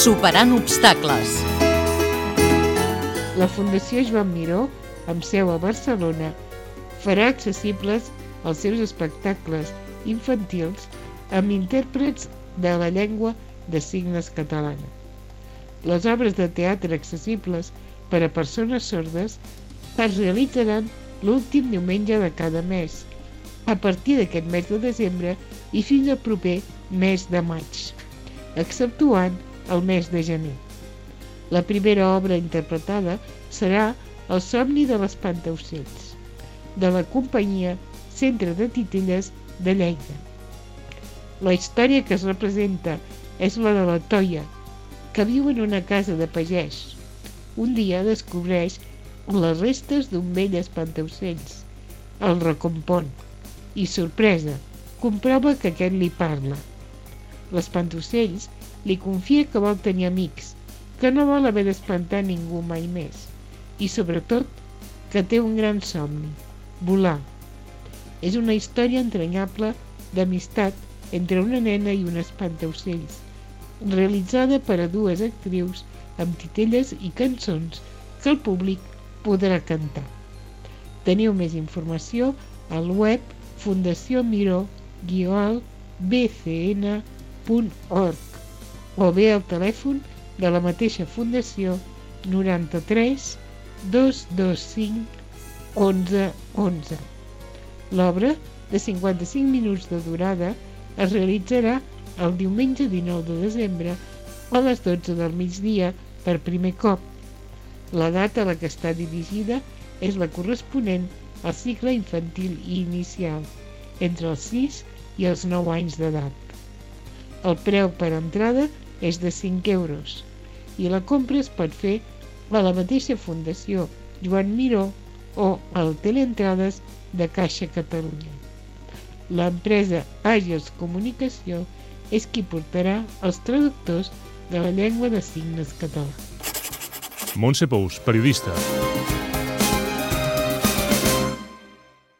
Superant obstacles. La Fundació Joan Miró, amb seu a Barcelona, farà accessibles els seus espectacles infantils amb intèrprets de la llengua de signes catalana. Les obres de teatre accessibles per a persones sordes es realitzaran l'últim diumenge de cada mes, a partir d'aquest mes de desembre i fins al proper mes de maig, exceptuant el mes de gener. La primera obra interpretada serà El somni de l'espantaocells, de la companyia Centre de Titelles de Lleida. La història que es representa és la de la Toia, que viu en una casa de pagès. Un dia descobreix les restes d'un vell espantaocells. El recompon i, sorpresa, comprova que aquest li parla. L'espantaocells li confia que vol tenir amics, que no vol haver d'espantar ningú mai més i, sobretot, que té un gran somni, volar. És una història entranyable d'amistat entre una nena i un espantaocells, realitzada per a dues actrius amb titelles i cançons que el públic podrà cantar. Teniu més informació al web Fundació Miró bcn.org o bé al telèfon de la mateixa fundació 93 225 11 11. L'obra, de 55 minuts de durada, es realitzarà el diumenge 19 de desembre a les 12 del migdia per primer cop. La data a la que està dirigida és la corresponent al cicle infantil i inicial, entre els 6 i els 9 anys d'edat. El preu per entrada és de 5 euros i la compra es pot fer a la mateixa Fundació Joan Miró o al Teleentrades de Caixa Catalunya. L'empresa Àgils Comunicació és qui portarà els traductors de la llengua de signes català. Montse Pous, periodista.